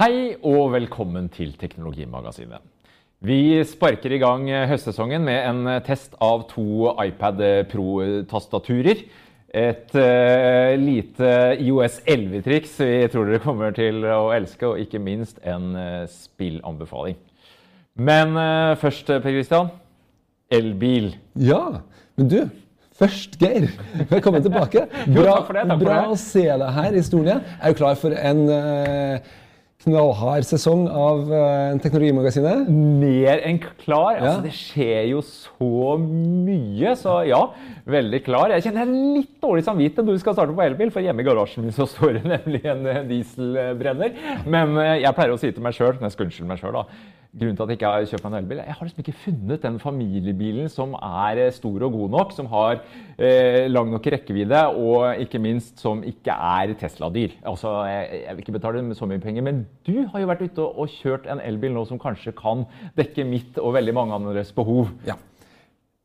Hei og velkommen til Teknologimagasinet. Vi sparker i gang høstsesongen med en test av to iPad Pro-tastaturer. Et uh, lite IOS 11-triks vi tror dere kommer til å elske, og ikke minst en uh, spillanbefaling. Men uh, først, Per Christian. Elbil. Ja, men du Først, Geir. Velkommen tilbake. For det, bra å se deg her i stolen. Er du klar for en eh, knallhard sesong av eh, Teknologimagasinet? Mer enn klar. Ja. Altså, det skjer jo så mye, så ja, veldig klar. Jeg kjenner jeg litt dårlig samvittighet når du skal starte på elbil, for hjemme i garasjen min så står det nemlig en eh, dieselbrenner. Men eh, jeg pleier å si til meg sjøl, når jeg skal unnskylde meg sjøl, da. Grunnen til at jeg ikke har kjøpt meg en elbil Jeg har liksom ikke funnet den familiebilen som er eh, stor og god nok, som har eh, lang nok rekkevidde, og ikke minst som ikke er Tesla-dyr. Altså, jeg, jeg vil ikke betale så mye penger, men du har jo vært ute og, og kjørt en elbil nå som kanskje kan dekke mitt og veldig mange andres behov. Ja.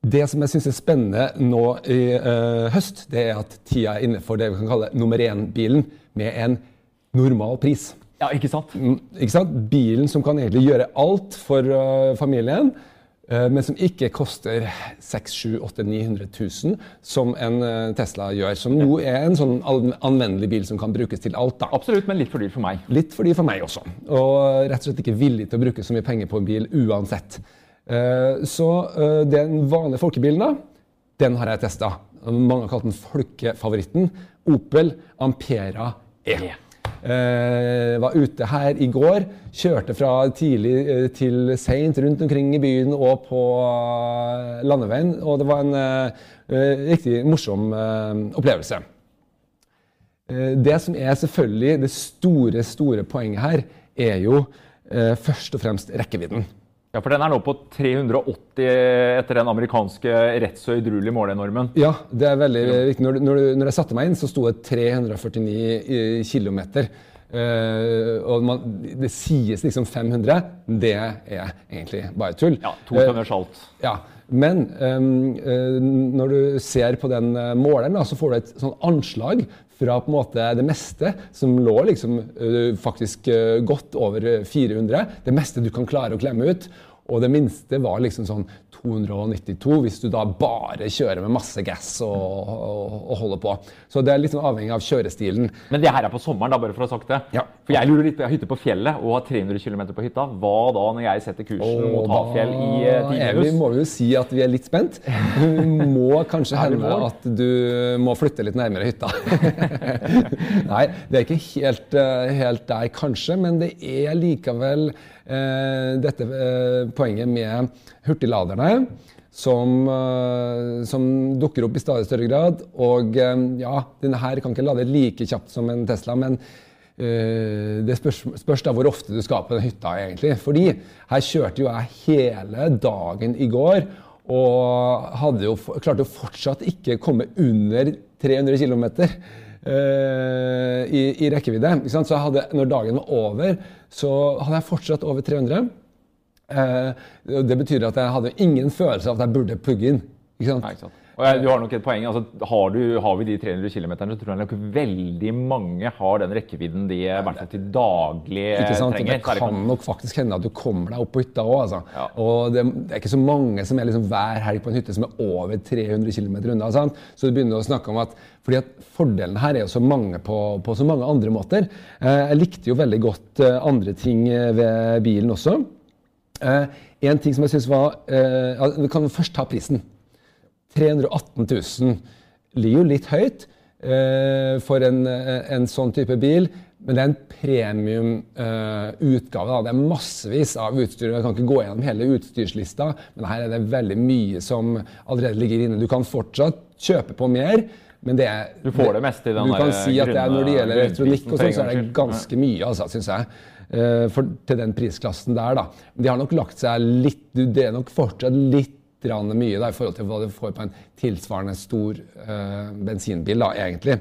Det som jeg syns er spennende nå i uh, høst, det er at tida er inne for det vi kan kalle nummer én-bilen med en normal pris. Ja, ikke sant? Mm, Ikke sant? Bilen som kan egentlig gjøre alt for uh, familien, uh, men som ikke koster 600 900 000, som en Tesla gjør. Som jo er en sånn anvendelig bil som kan brukes til alt. da. Absolutt, men litt for dyr for meg. Litt fordi for meg også. Og rett og slett ikke villig til å bruke så mye penger på en bil uansett. Eh, Så eh, den vanlige folkebilen, da, den har jeg testa. Mange har kalt den folkefavoritten. Opel Ampera E. Uh, var ute her i går. Kjørte fra tidlig til seint rundt omkring i byen og på landeveien. Og det var en uh, riktig morsom uh, opplevelse. Det som er selvfølgelig det store, store poenget her, er jo først og fremst rekkevidden. Ja, for den er nå på 380 etter den amerikanske rett så edruelige målenormen. Ja, det er veldig viktig. Når, når, når jeg satte meg inn, så sto det 349 km. og man, det sies liksom 500. Det er egentlig bare tull. Ja, to Eh, tønner salt. Ja, men um, uh, når du ser på den eh, måleren, da, så får du et sånn anslag fra på en måte det meste som lå liksom eh, faktisk eh, godt over eh, 400. Det meste du kan klare å klemme ut. Og det minste var liksom sånn 292, hvis du da bare kjører med masse gass og, og, og holder på. Så det er litt sånn avhengig av kjørestilen. Men det her er på sommeren, da, bare for å ha sagt det. Ja. For jeg lurer litt på, jeg har hytte på fjellet og har 300 km på hytta. Hva da når jeg setter kursen mot Hafjell i er vi, må jo si at vi er litt spent. Det må kanskje hende at du må flytte litt nærmere hytta. Nei, det er ikke helt, eh, helt der, kanskje, men det er likevel dette eh, poenget med hurtigladerne. Som, eh, som dukker opp i stadig større grad. Og eh, ja, denne her kan ikke lade like kjapt som en Tesla, men Eh, det spørs, spørs da hvor ofte du skal på den hytta, egentlig. Fordi her kjørte jo jeg hele dagen i går, og hadde jo, klarte jo fortsatt ikke komme under 300 km i, i rekkevidde. Så jeg hadde, når dagen var over, så hadde jeg fortsatt over 300. Eh, det betyr at jeg hadde ingen følelse av at jeg burde plugge inn. Ikke sant? Nei, ikke sant? Jeg, du har nok et poeng. altså Har, du, har vi de 300 km, så tror jeg nok veldig mange har den rekkevidden de i hvert fall til daglig eh, trenger. Det kan nok faktisk hende at du kommer deg opp på hytta òg. Altså. Ja. Og det, det er ikke så mange som er liksom hver helg på en hytte som er over 300 km unna. Sant? Så du begynner å snakke om at fordi at Fordelen her er jo så mange på, på så mange andre måter. Eh, jeg likte jo veldig godt eh, andre ting ved bilen også. Eh, en ting som jeg synes var eh, Vi kan først ta prisen. 318 000 ligger jo litt høyt eh, for en, eh, en sånn type bil. Men det er en premium-utgave. det er massevis av utstyr. Jeg kan ikke gå gjennom hele utstyrslista, men her er det veldig mye som allerede ligger inne. Du kan fortsatt kjøpe på mer, men det er Du får det meste i den Du kan si at det er, når det gjelder elektronikk, og sånt, så er det ganske mye, altså, syns jeg. eh, For, til den prisklassen der, da. De har nok lagt seg litt Det er nok fortsatt litt mye da, i forhold til hva du får på en tilsvarende stor uh, bensinbil, da, egentlig.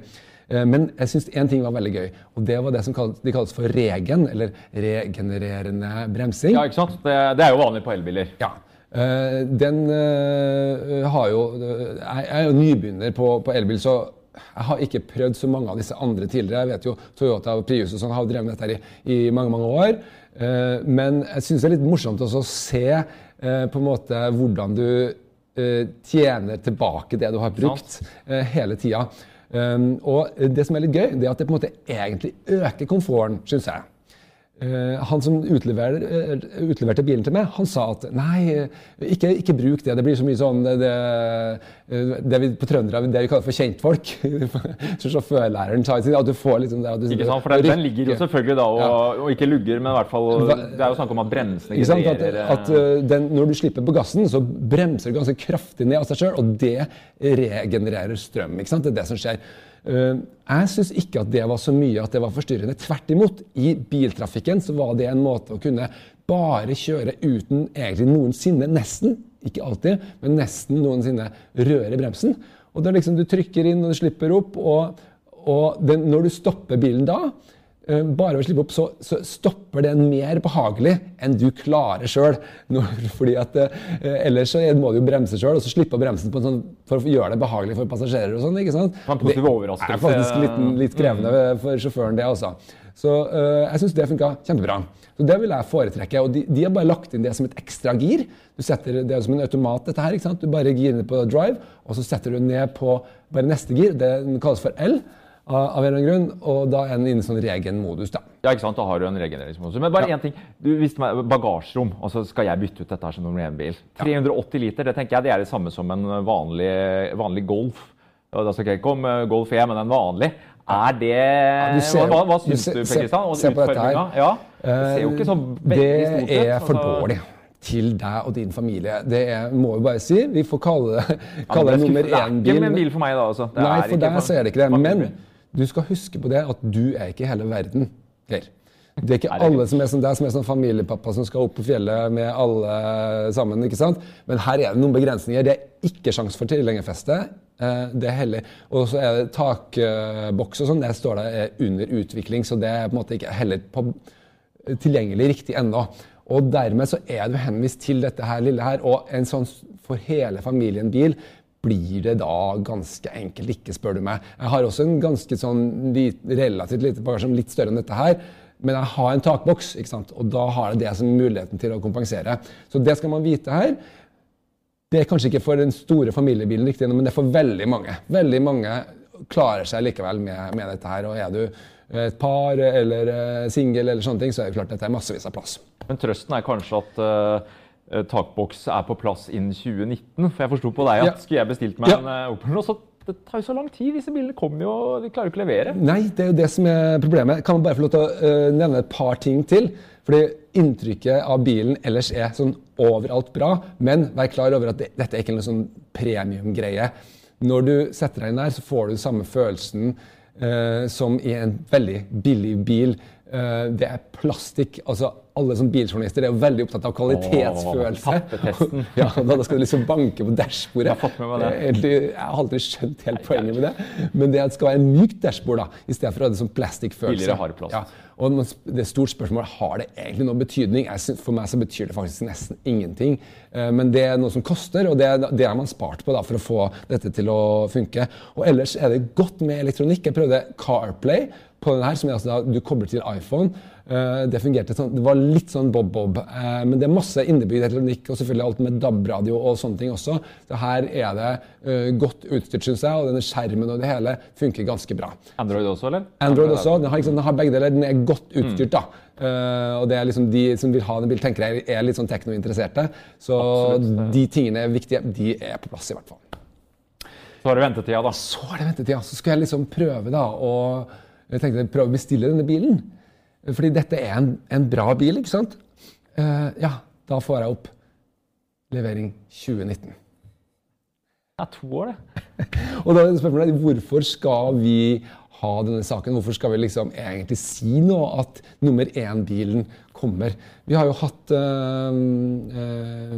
Uh, Men jeg syns én ting var veldig gøy, og det var det som kalles, de kalles for regen, eller regenererende bremsing. Ja, ikke sant? Det, det er jo vanlig på elbiler. Ja. Uh, den har jo Jeg er jo nybegynner på, på elbil, så jeg har ikke prøvd så mange av disse andre tidligere. Jeg vet jo Toyota og Prius og sånn har drevet dette her i, i mange mange år. Men jeg syns det er litt morsomt også å se på en måte hvordan du eh, tjener tilbake det du har brukt eh, hele tida. Og det som er litt gøy, det er at det på en måte egentlig øker komforten, syns jeg. Uh, han som utlever, uh, utleverte bilen til meg, han sa at nei, ikke, ikke bruk det. Det blir så mye sånn det, det, vi på trøndere det vi kaller for kjentfolk. så sjåførlæreren sa at du får liksom det at du, Ikke sant, for den, den ligger jo selvfølgelig da og, ja. og, ikke lugger, men i hvert fall Det er jo snakk om at bremsene genererer At, at uh, den, Når du slipper på gassen, så bremser du ganske kraftig ned av seg sjøl, og det regenererer strøm. ikke sant? Det er det som skjer. Eh, jeg syns ikke at det var så mye at det var forstyrrende. Tvert imot. I biltrafikken så var det en måte å kunne bare kjøre uten egentlig noensinne, nesten, ikke alltid, men nesten noensinne røre bremsen. Og det er liksom Du trykker inn, og du slipper opp. Og, og den, når du stopper bilen da, bare ved å slippe opp, så, så, stopper den mer behagelig enn du klarer sjøl. Eh, Ellers så må du jo bremse sjøl, og så slippe bremsen sånn, for å gjøre det behagelig for passasjerer. og sånn, ikke sant? Det er faktisk litt, litt krevende mm. for sjåføren, det også. Så uh, jeg syns det funka kjempebra. Så Det vil jeg foretrekke. og de, de, har bare lagt inn det som et ekstra gir. Du setter Det som en automat, dette her. ikke sant? Du bare girer ned på drive, og så setter du ned på bare neste gir. Den kalles for L av en eller annen grunn, og da er den inne i sånn regen-modus. da. Ja, ikke sant? Da har du en regenereringsmodus. Men bare én ja. ting. Du visste meg, Bagasjerom. og så skal jeg bytte ut dette her som nummer én-bil. 380 liter, det tenker jeg det er det samme som en vanlig, vanlig Golf. Da skal jeg ikke om Golf E, men en vanlig. Er det ja, ser, Hva, hva syns du, Per Kristian? Se på dette her. Ja, det ser jo ikke så veldig stort ut. Det er for altså. dårlig til deg og din familie. Det er, må vi bare si. Vi får kalle det, ja, det nummer én-bil. Det er ikke en bil for meg, da. altså. Nei, for deg så er det ikke det. Men du skal huske på det at du er ikke hele verden, Geir. Det er ikke alle som er som deg, som er sånn familiepappa som skal opp på fjellet med alle sammen. ikke sant? Men her er det noen begrensninger. Det er ikke sjanse for tilhengerfeste. Eh, det er heller, Og så er det takboks og sånn. Det står det er under utvikling, så det er på en måte ikke heller på, tilgjengelig riktig ennå. Og dermed så er du henvist til dette her lille her. Og en sånn for hele familien bil blir det da ganske enkelt ikke, spør du meg. Jeg har også en ganske sånn relativt lite bagasje, litt større enn dette her. Men jeg har en takboks, ikke sant? og da har jeg det som muligheten til å kompensere. Så det skal man vite her. Det er kanskje ikke for den store familiebilen, riktig, men det er for veldig mange. Veldig mange klarer seg likevel med, med dette her. og Er du et par eller uh, singel, eller sånne ting, så er det klart at dette er massevis av plass. Men trøsten er kanskje at uh Eh, takboks er på plass innen 2019. For jeg forsto på deg at ja. skulle jeg bestilt meg ja. en Opel Opel så Det tar jo så lang tid. Disse bilene kommer jo, de klarer jo ikke å levere. Nei, det er jo det som er problemet. Kan man bare få lov til å uh, nevne et par ting til? Fordi inntrykket av bilen ellers er sånn overalt bra. Men vær klar over at det, dette er ikke en sånn premiumgreie. Når du setter deg inn der, så får du samme følelsen uh, som i en veldig billig bil. Det er plastikk. altså alle som biljournalister er jo veldig opptatt av kvalitetsfølelse. Åh, ja, da skal du liksom banke på dashbordet. Jeg har fått med meg det. Jeg har aldri skjønt helt poenget med det. Men det skal være en mykt dashbord da, i stedet for å ha det som plastikkfølelse. Ja. Og det er stort spørsmål har det egentlig noen betydning. For meg så betyr det faktisk nesten ingenting. Eh, men det er noe som koster, og det, det har man spart på da, for å få dette til å funke. Og ellers er det godt med elektronikk. Jeg prøvde CarPlay på den her, som er altså da, du kobler til iPhone. Uh, det fungerte sånn, det var litt sånn bob-bob. Uh, men det er masse innebygd elektronikk og selvfølgelig alt med DAB-radio og sånne ting også. Så her er det uh, godt utstyrt, syns jeg, og denne skjermen og det hele funker ganske bra. Android også, eller? Android også. Den har, liksom, den har begge deler. Den er godt mm. utstyrt, da. Uh, og det er liksom de som vil ha den bilen, tenker jeg er litt sånn teknointeresserte. Så Absolutt. de tingene er viktige. De er på plass, i hvert fall. Så har det ventetida, da. Så er det ventetida. Så skal jeg liksom prøve, da, og jeg tenkte prøv å bestille denne bilen. Fordi dette er en, en bra bil, ikke sant? Uh, ja, da får jeg opp levering 2019. Det er to år, det. og da er spørsmålet hvorfor skal vi ha denne saken? Hvorfor skal vi liksom egentlig si noe at nummer én-bilen kommer? Vi har jo hatt uh, uh,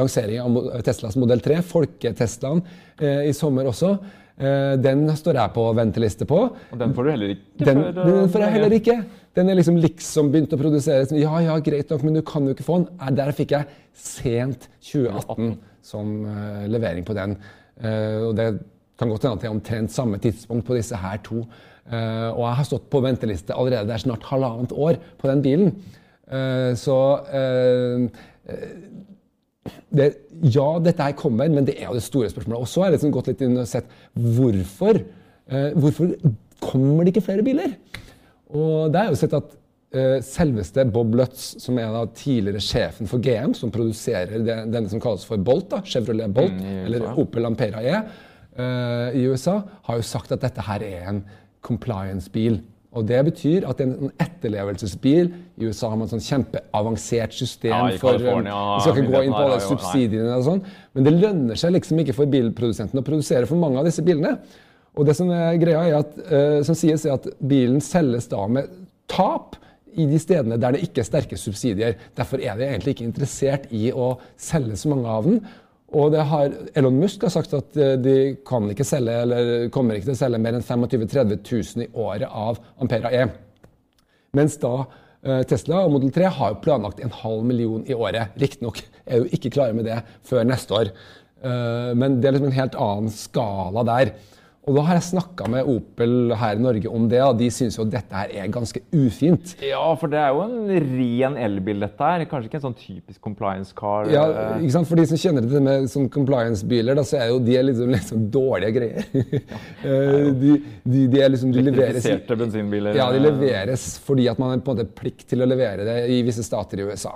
lansering av Teslas modell 3, folketeslaen, i sommer også. Den står jeg på venteliste på. Og den får du heller ikke? Den, den får jeg heller ikke. Den er liksom liksom begynt å produseres. Ja, ja, greit nok, men du kan jo ikke få den. Der fikk jeg sent 2018 som uh, levering på den. Uh, og det Kan godt hende at det er omtrent samme tidspunkt på disse her to. Og jeg har stått på venteliste allerede. Det er snart halvannet år på den bilen. Så det, Ja, dette her kommer, men det er jo det store spørsmålet. Og så har jeg liksom gått litt inn og sett hvorfor, hvorfor kommer det ikke flere biler? Og det er jo sett at selveste Bob Lutz, som er da tidligere sjefen for GM, som produserer det, denne som kalles for Bolt, da, Chevrolet Bolt, mm, eller Opel Ampera E, i USA, har jo sagt at dette her er en compliance-bil. Og Det betyr at en etterlevelsesbil I USA har man sånn kjempeavansert system ja, for um, Vi skal ikke gå inn på alle subsidiene, og sånn, men det lønner seg liksom ikke for bilprodusenten å produsere for mange av disse bilene. Og det Som er greia er at, uh, som sies er at bilen selges da med tap i de stedene der det ikke er sterke subsidier. Derfor er de egentlig ikke interessert i å selge så mange av den. Og har, Elon Musk har sagt at eh, de kan ikke selge, eller kommer ikke til å selge mer enn 25 000-30 000 i året av Ampera E. Mens da eh, Tesla og Model 3 har planlagt en halv million i året. Riktignok er jo ikke klare med det før neste år. Eh, men det er liksom en helt annen skala der. Og da har jeg snakka med Opel her i Norge om det, og de syns jo at dette her er ganske ufint. Ja, for det er jo en ren elbil, dette her. Kanskje ikke en sånn typisk compliance car. Ja, ikke sant? For de som kjenner det med sånn compliance-biler, da, så er jo de liksom, liksom dårlige greier. Ja, de, de, de, er liksom, de leveres bensinbiler. Ja, de leveres fordi at man har på en måte plikt til å levere det i visse stater i USA.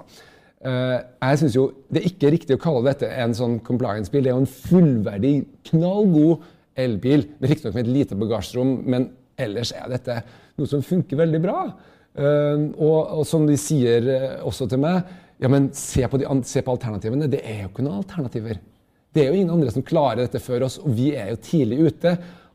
jeg synes jo Det er ikke riktig å kalle dette en sånn compliance-bil. Det er jo en fullverdig, knallgod elbil. Riktignok med et lite bagasjerom, men ellers er dette noe som funker veldig bra. Uh, og, og, som de sier uh, også til meg, ja, men se på, de, se på, alternativene. Det er jo ikke noen alternativer. Det er jo ingen andre som klarer dette før oss, og vi er jo tidlig ute.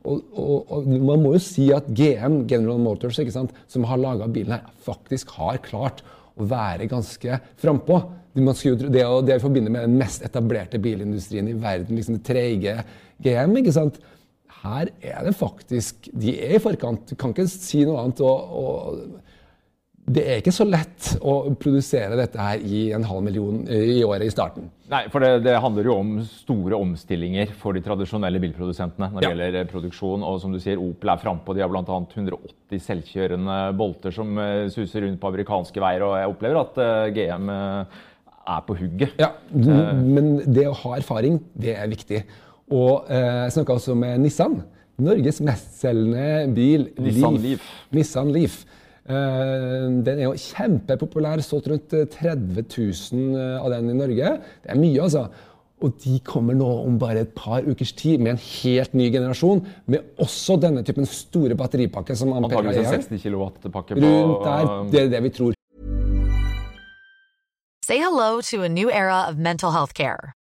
Og, og, og man må jo si at GM, General Motors, som har laga bilen her, faktisk har klart å være ganske frampå. Det, det, det forbinder med den mest etablerte bilindustrien i verden. liksom det treige GM. ikke sant? Her er det faktisk De er i forkant. Du kan ikke si noe annet. og, og det er ikke så lett å produsere dette her i en halv million i året i starten. Nei, for det, det handler jo om store omstillinger for de tradisjonelle bilprodusentene når det ja. gjelder produksjon. Og som du sier, Opel er frampå. De har bl.a. 180 selvkjørende bolter som uh, suser rundt på amerikanske veier. Og jeg opplever at GM er på hugget. Ja, men det å ha erfaring, det er viktig. Og eh, jeg snakka også med Nissan. Norges mestselgende bil. Nissan Leaf. Nissan Leaf. Uh, den er jo kjempepopulær. Solgt rundt 30 eh, 000 eh, av den i Norge. Det er mye, altså. Og de kommer nå om bare et par ukers tid med en helt ny generasjon. Med også denne typen store batteripakke som Ampere har. 60 kW-pakke Rundt der. Det er det vi tror. Say hello to a new era of mental health care.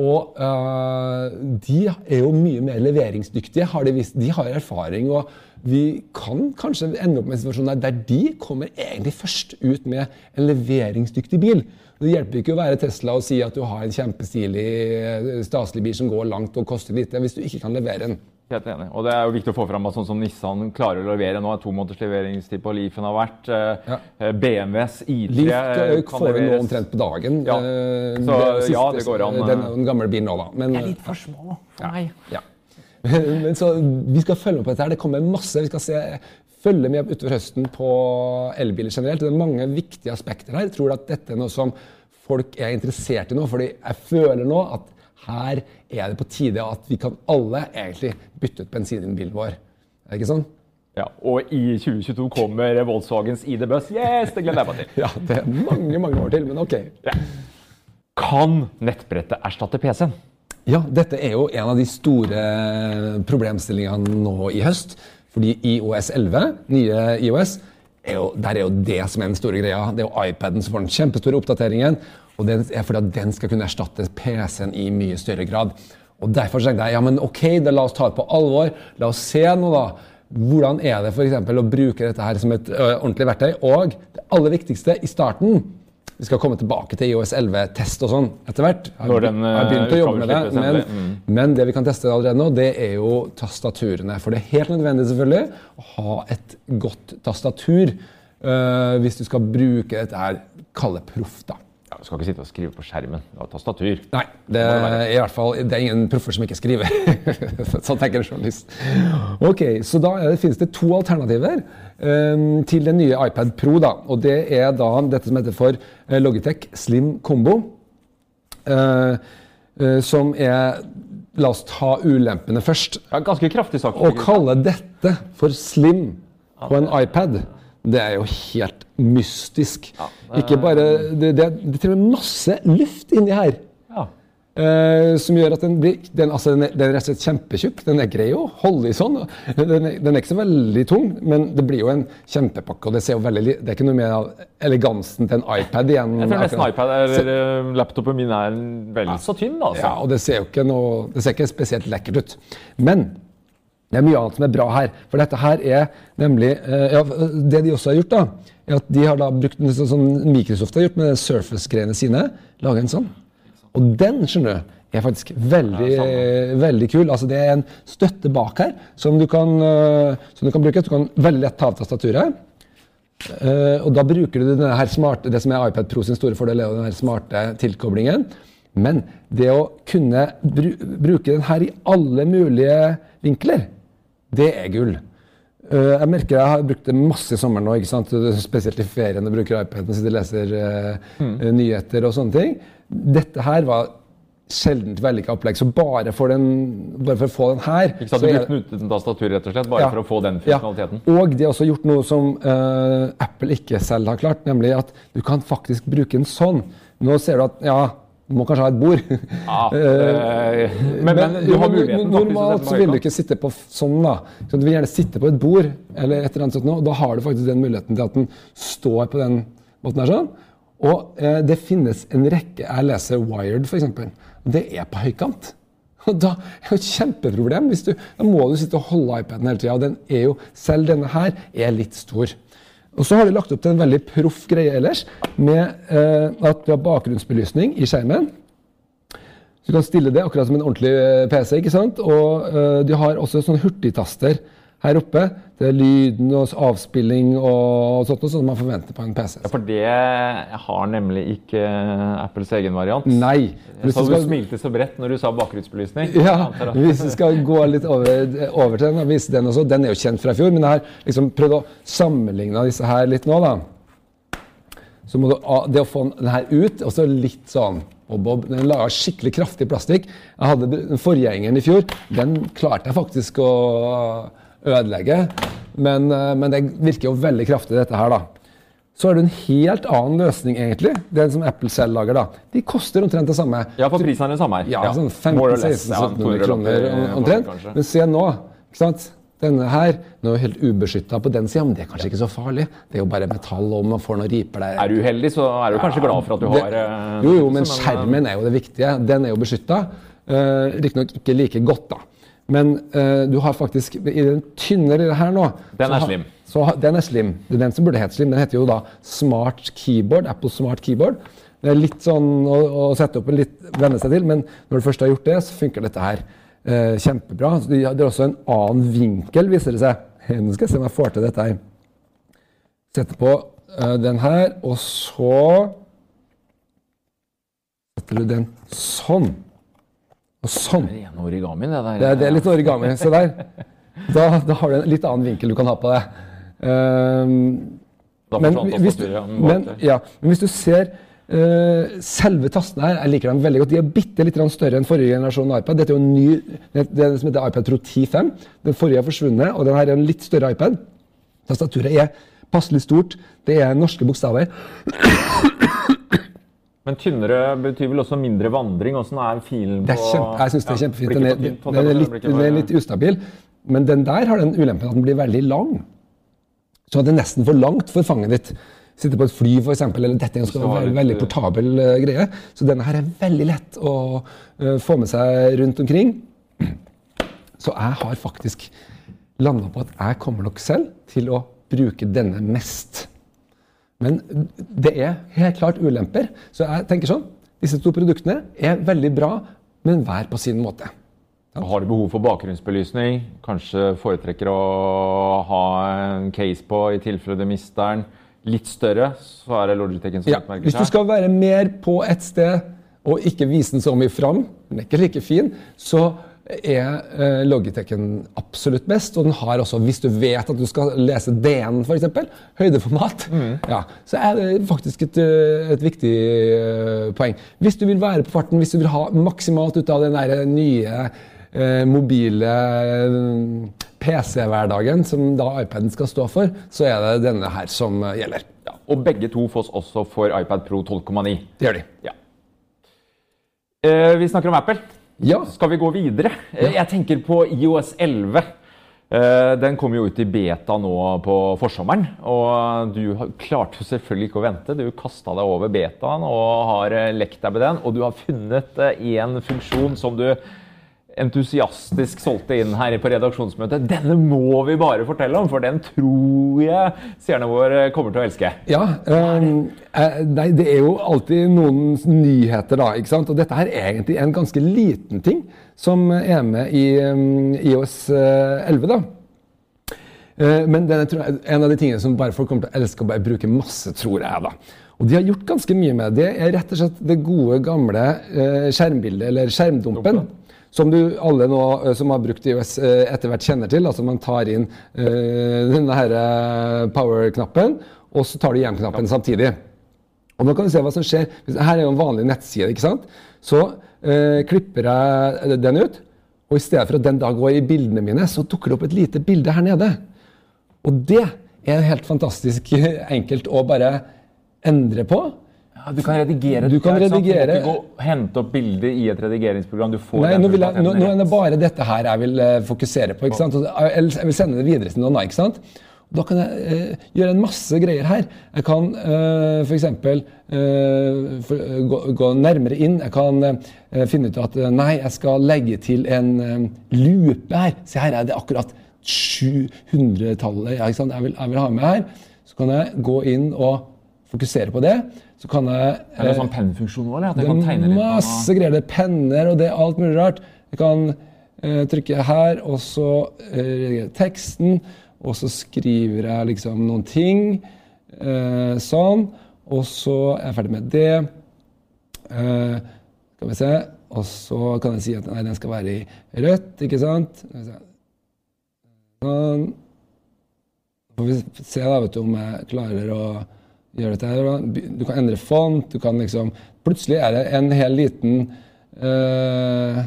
Og uh, de er jo mye mer leveringsdyktige. Har de, vist, de, har erfaring. Og vi kan kanskje ende opp med en situasjon der de kommer egentlig først ut med en leveringsdyktig bil. Det hjelper ikke å være Tesla og si at du har en kjempestilig, staselig bil som går langt og koster lite, hvis du ikke kan levere den. Helt enig. Og det er jo viktig å få fram at sånn som Nissan klarer å levere nå, er to måneders leveringstid på Leafen har vært. eh, Ja. eh, BMWs I3 Leaf eh, eh, kan får vi nå omtrent på dagen. Ja. Eh, Så, det ja, det går an, Den den gamle jo en gammel bil nå, da. Men, det er litt for små for meg. Ja. Men så Vi skal følge opp dette. her. Det kommer masse. Vi skal se, følge med utover høsten på elbiler generelt. Det er mange viktige aspekter her. Jeg tror at dette er noe som folk er interessert i nå. fordi jeg føler nå at her er det på tide at vi kan alle egentlig bytte ut bensinen i bilen vår. Er det ikke sånn? Ja, og i 2022 kommer Volkswagens ID Buss. Yes, det gleder jeg meg til. Ja, det er mange mange år til, men ok. Ja. Kan nettbrettet erstatte PC-en? Ja, dette er jo en av de store problemstillingene nå i høst. Fordi IOS 11, nye IOS, er jo, der er jo det som er den store greia. Det er jo iPaden som får den kjempestore oppdateringen. Og det er fordi at den skal kunne erstatte PC-en i mye større grad. Og Derfor tenkte jeg ja, men ok, da la oss ta det på alvor. La oss se nå, da. Hvordan er det for å bruke dette her som et ø, ordentlig verktøy? Og det aller viktigste i starten Vi skal komme tilbake til IOS 11-test og sånn etter hvert. Jeg har den, begynt å jobbe med det, men, men det vi kan teste allerede nå, det er jo tastaturene. For det er helt nødvendig selvfølgelig å ha et godt tastatur ø, hvis du skal bruke dette her, kall det proff, da. Ja, du skal ikke sitte og skrive på skjermen. Du har tastatur. Nei, det er i hvert fall det er ingen proffer som ikke skriver. sånn tenker en journalist. Ok, så da det, finnes det to alternativer um, til den nye iPad Pro. da, og Det er da dette som heter for eh, Logitech Slim Combo. Uh, uh, som er La oss ta ulempene først. Ja, ganske kraftig sak. Å kalle dette for slim på en iPad, det er jo helt mystisk. Ikke bare Det, det, det trenger masse luft inni her. Ja. Eh, som gjør at den blir den, altså, den, er, den er rett og slett kjempetjukk. Den er grei å holde i sånn. Den er, den er ikke så veldig tung, men det blir jo en kjempepakke. og Det ser jo veldig, det er ikke noe mer av elegansen til en iPad igjen. Jeg tror nesten iPad eller eh, laptopen min er vel så tynn. Altså. Ja, og det ser jo ikke, noe, det ser ikke spesielt lekkert ut. Men det er mye annet som er bra her. For dette her er nemlig eh, ja, Det de også har gjort, da, er at de har da brukt en sånn som Microsoft har gjort med Surface-greiene sine. Laga en sånn. Og den skjønner du, er faktisk veldig, eh, veldig kul. Altså Det er en støtte bak her som du kan, eh, som du kan bruke. Du kan veldig lett ta av tastaturet. Eh, og da bruker du denne her smarte, det som er iPad Pro sin store fordel, er den her smarte tilkoblingen. Men det å kunne bru, bruke den her i alle mulige vinkler, det er gull. Eh, jeg merker jeg har brukt det masse i sommer nå, ikke sant? spesielt i ferien. og bruker iPaden, sitter og leser eh, eh, nyheter og sånne ting. Dette her var sjeldent vellykka opplegg. Så bare for, den, bare for å få den her Ikke sant, så Du brukte den uten tastatur, rett og slett, bare Ja. for å få den Ja. funksjonaliteten? Og de har også gjort noe som uh, Apple ikke selv har klart, nemlig at du kan faktisk bruke den sånn. Nå ser du at ja, må kanskje ha et bord. Ja, eh, men, men du har muligheten Normalt så vil du ikke sitte på sånn, da. Så du vil gjerne sitte på et bord, eller et eller annet sånt, og da har du faktisk den muligheten til at den står på den måten her sånn. Og eh, det finnes en rekke Jeg leser Wired, f.eks. Det er på høykant. Og da er det et kjempeproblem. Hvis du, da må du sitte og holde iPaden hele tida. Og den er jo, selv denne her er litt stor. Og så har de lagt opp til en veldig proff greie ellers, med eh, at du har bakgrunnsbelysning i skjermen. Så du kan stille det akkurat som en ordentlig eh, PC. ikke sant? Og eh, de har også sånne hurtigtaster her oppe. Det er lyden og avspilling og sånt, noe som man forventer på en PC. Ja, for det har nemlig ikke Apples egen variant. Nei. Jeg så du skal, smilte så bredt når du sa bakgrunnsbelysning. ja, hvis vi skal gå litt over, over til den og vise den også. Den er jo kjent fra i fjor, men jeg har liksom prøvd å sammenligne disse her litt nå. da. Så må du, ah, det å få den her ut, og så litt sånn bob, bob. Den er laga skikkelig kraftig plastikk. Jeg hadde den forgjengeren i fjor. Den klarte jeg faktisk å ødelegge. Men, eh, men det virker jo veldig kraftig, dette her, da. Så har du en helt annen løsning, egentlig. Den som Apple selv lager. da. De koster omtrent det samme. Ja, for prisen er den samme her. Ja, sånn more or 15-16 Ja, 1700 kroner omtrent. Men se nå. ikke sant? Denne her den er jo helt ubeskytta på den sida, men det er kanskje ikke så farlig. Det er jo bare metall, og man får noen riper der. Er du uheldig, så er du kanskje glad for at du Det- har eh, Jo, jo, men eh, skjermen er jo det viktige. Den er jo beskytta. Uh, Riktignok ikke like godt, da. Men uh, du har faktisk I den tynnere her nå Den er slim. Så, den er slim. Det er den som burde hett slim. Den heter jo da Smart Keyboard. Apple Smart Keyboard. Det er litt sånn å, å sette opp en litt venne seg til, men når du først har gjort det, så funker dette her uh, kjempebra. Så Det er også en annen vinkel, viser det seg. Nå skal jeg se om jeg får til dette her. Setter på uh, den her, og så setter du den sånn. Og sånn. Det er origami, det der. Det det er litt origami. Se der. Da, da har du en litt annen vinkel du kan ha på det. Um, men, hvis du, men, ja, men hvis du ser uh, selve tastene her, jeg liker dem veldig godt. De er bitte litt større enn forrige generasjon iPad. Dette er jo en ny, det det som heter iPad Pro 10.5. Den forrige er forsvunnet, og den her er en litt større iPad. Tastaturet er passelig stort. Det er norske bokstaver. Men tynnere betyr vel også mindre vandring? Åssen er filen på Det er kjempe, jeg synes det er kjempefint. Den er, den er, litt, den er litt ustabil. Men den der har den ulempen at den blir veldig lang. Så det er nesten for langt for fanget ditt. Sitte på et fly, eksempel, eller dette en skal være litt, veldig eh, portabel eh, greie. Så denne her er veldig lett å eh, få med seg rundt omkring. Så jeg har faktisk landa på at jeg kommer nok selv til å bruke denne mest. Men det er helt klart ulemper. Så jeg tenker sånn, disse to produktene er veldig bra, men hver på sin måte. Har du behov for bakgrunnsbelysning? Kanskje foretrekker å ha en case på i tilfelle du mister den. Litt større, så er det Logitech som Ja, utmerker hvis du seg. skal være mer på ett sted og ikke vise den så mye fram, den er ikke like fin, så er eh, Logitechen absolutt best. Og den har også, hvis du vet at du skal lese DN f.eks., høydeformat, ja, så er det faktisk et, eh, et viktig eh, poeng. Hvis du vil være på farten, hvis du vil ha maksimalt ut av den der nye eh, mobile PC-hverdagen som da iPaden skal stå for, så er det denne her som gjelder. Ja, og begge to fås også for iPad Pro 12,9. Det gjør de. Ja. Eh, vi snakker om Apple. Ja. Skal vi gå videre? Ja. Jeg tenker på IOS 11. Eh, Den kom jo ut i beta nå på forsommeren. Og du klarte jo selvfølgelig ikke å vente. Du kasta deg over betaen og har eh, lekt deg med den. Og du har funnet én funksjon som du entusiastisk solgte inn her på redaksjonsmøtet. Denne må vi bare fortelle om, for den tror jeg seerne våre kommer til å elske. Ja, ehm, eh, nei, det er jo alltid noen nyheter, da. ikke sant? Og dette her er egentlig en ganske liten ting som er med i um, IOS eh, 11. da. Eh, Men den er en av de tingene som bare folk kommer til å elske og bare bruke masse, tror jeg. da. Og de har gjort ganske mye med det. Det er rett og slett det gode, gamle eh, skjermbildet, eller skjermdumpen. Som du alle nå eh, som har brukt IOS eh, etter hvert kjenner til. altså Man tar inn eh, denne power-knappen, og så tar du hjem-knappen samtidig. Og nå kan du se hva som skjer. Her er jo en vanlig nettside. ikke sant? Så eh, klipper jeg den ut, og i stedet for at den da går i bildene mine, så dukker det opp et lite bilde her nede. Og det er helt fantastisk enkelt å bare endre på. Ja, du kan redigere. Du kan redigere- Du kan ikke gå, hente opp bilder i et redigeringsprogram. Du får Nei, nå, vil jeg, nå, nå er det bare dette her jeg vil eh, fokusere på. ikke sant? Jeg vil sende det videre til noen. ikke sant? Da kan jeg eh, gjøre en masse greier her. Jeg kan uh, f.eks. gå, gå nærmere inn. Jeg kan eh, finne ut at eh, nei, jeg skal legge til en eh, lupe her. Se her er det akkurat 700-tallet ja, jeg, jeg vil ha med her. Så kan jeg gå inn og fokusere på det. Så kan jeg Er det en sånn pennfunksjon òg? det kan tegne er litt? masse greier. Det er penner og det er alt mulig rart. Jeg kan uh, trykke her, og så eh, teksten, og så skriver jeg liksom noen ting. Uh, sånn. Og så er jeg ferdig med det. Uh, skal vi se. Og så kan jeg si at nei, den skal være i rødt, ikke sant? Sånn. Sånn. Får vi se da, vet du, om jeg klarer å gjøre dette her. Du kan endre font, du kan liksom Plutselig er det en hel liten eh,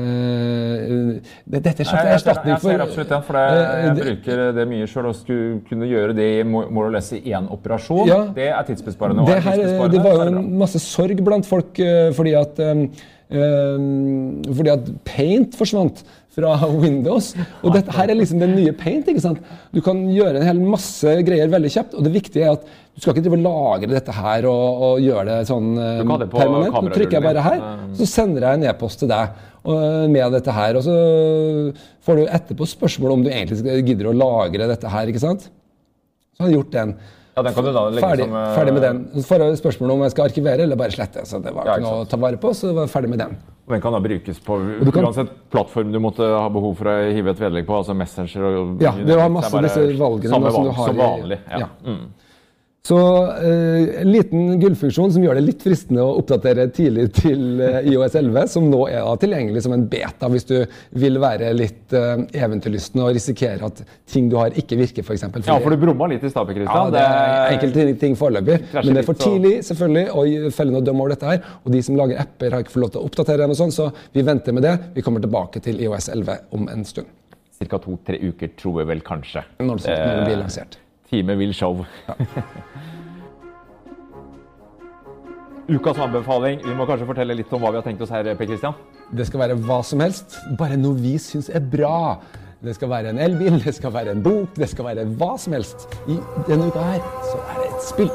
eh, Dette er slags jeg, erstatning jeg for ser absolutt den, for eh, jeg bruker det mye sjøl. Å skulle kunne gjøre det i more or less i én operasjon, Ja. det er tidsbesparende. det, er her, det var jo en masse sorg blant folk fordi at fordi at Paint forsvant fra Windows. Og dette her er liksom den nye Paint. ikke sant? Du kan gjøre en hel masse greier veldig kjapt. Og det viktige er at du skal ikke drive og lagre dette her og, og gjøre det sånn eh, kan det permanent. Nå trykker jeg bare her, så sender jeg en e-post til deg og, med dette her. Og så får du etterpå spørsmål om du egentlig gidder å lagre dette her. ikke sant? Så har jeg gjort den. Ja, den kan du da legge Ferdig, som, uh... ferdig med den. Så får jeg spørsmål om jeg skal arkivere eller bare slette. Så det var Ja, ikke ikke noe å ta vare på, så det var ferdig med den. Og Den kan da brukes på kan- uansett plattform du måtte ha behov for å hive et vedlegg på. altså Messenger og Ja, det var masse av disse valgene samme valg, som du valg har som i- vanlig. Ja. ja. Mm. Så eh, en liten gullfunksjon som gjør det litt fristende å oppdatere tidlig til eh, IOS 11, som nå er tilgjengelig som en beta hvis du vil være litt eh, eventyrlysten og risikere at ting du har ikke virker, f.eks. ja, for du brumma litt i stad, Kristian. Ja, det er enkelte ting foreløpig, men det er for tidlig selvfølgelig å felle noe døm over dette her. Og de som lager apper, har ikke fått lov til å oppdatere dem, og sånn, så vi venter med det. Vi kommer tilbake til IOS 11 om en stund. Ca. to-tre uker, tror jeg vel kanskje. Når det, når det blir lansert. Time vil show. Ukas anbefaling. Vi må kanskje fortelle litt om hva vi har tenkt oss her, Per Christian. Det skal være hva som helst, bare noe vi syns er bra. Det skal være en elbil, det skal være en bok, det skal være hva som helst. I denne uka her så er det et spill.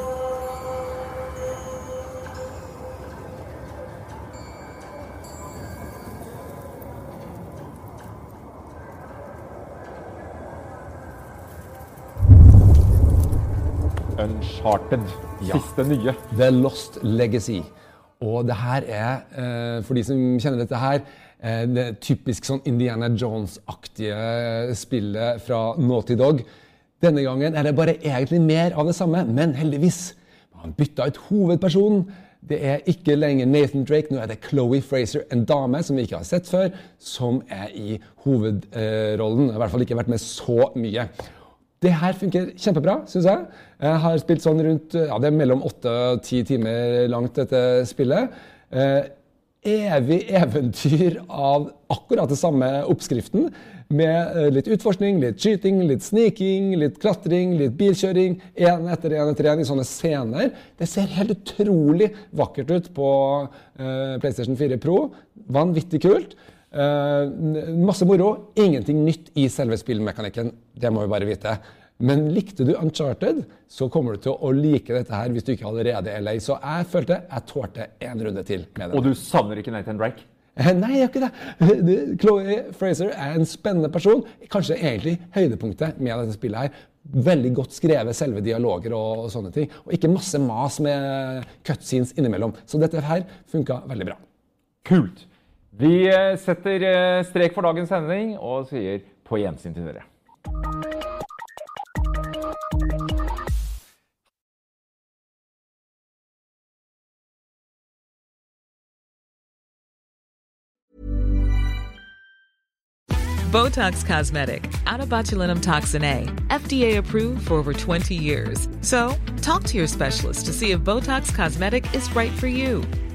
Uncharted. Siste nye. The Lost Legacy. Og det her er, eh, for de som kjenner dette her, eh, det typisk sånn Indiana Jones-aktige spillet fra Naughty Dog. Denne gangen er det bare egentlig mer av det samme, men heldigvis. Man bytta ut hovedpersonen. Det er ikke lenger Nathan Drake, nå er det Chloé Fraser, en dame som vi ikke har sett før, som er i hovedrollen. I hvert fall ikke vært med så mye. Det her funker kjempebra, syns jeg. Jeg har spilt sånn rundt ja, det er mellom åtte og ti timer langt, dette spillet. Eh, evig eventyr av akkurat det samme oppskriften. Med eh, litt utforskning, litt skyting, litt sniking, litt klatring, litt bilkjøring. Én etter én etter én i sånne scener. Det ser helt utrolig vakkert ut på eh, PlayStation 4 Pro. Vanvittig kult. Eh, masse moro. Ingenting nytt i selve spillmekanikken. Det må vi bare vite. Men likte du Uncharted, så kommer du til å like dette her hvis du ikke allerede er lei. Så jeg følte jeg tålte en runde til med det. Og du savner ikke Nathan Drake? Eh, Nei, jeg gjør ikke det. Det- Chloé Fraser er en spennende person. Kanskje egentlig høydepunktet med dette spillet her. Veldig godt skrevet selve dialoger og, og sånne ting. Og ikke masse mas med cutscenes innimellom. Så dette her funka veldig bra. Kult. Vi setter eh, strek for dagens sending og sier på gjensyn til dere. Botox Cosmetic, out of botulinum toxin A, FDA approved for over 20 years. So, talk to your specialist to see if Botox Cosmetic is right for you.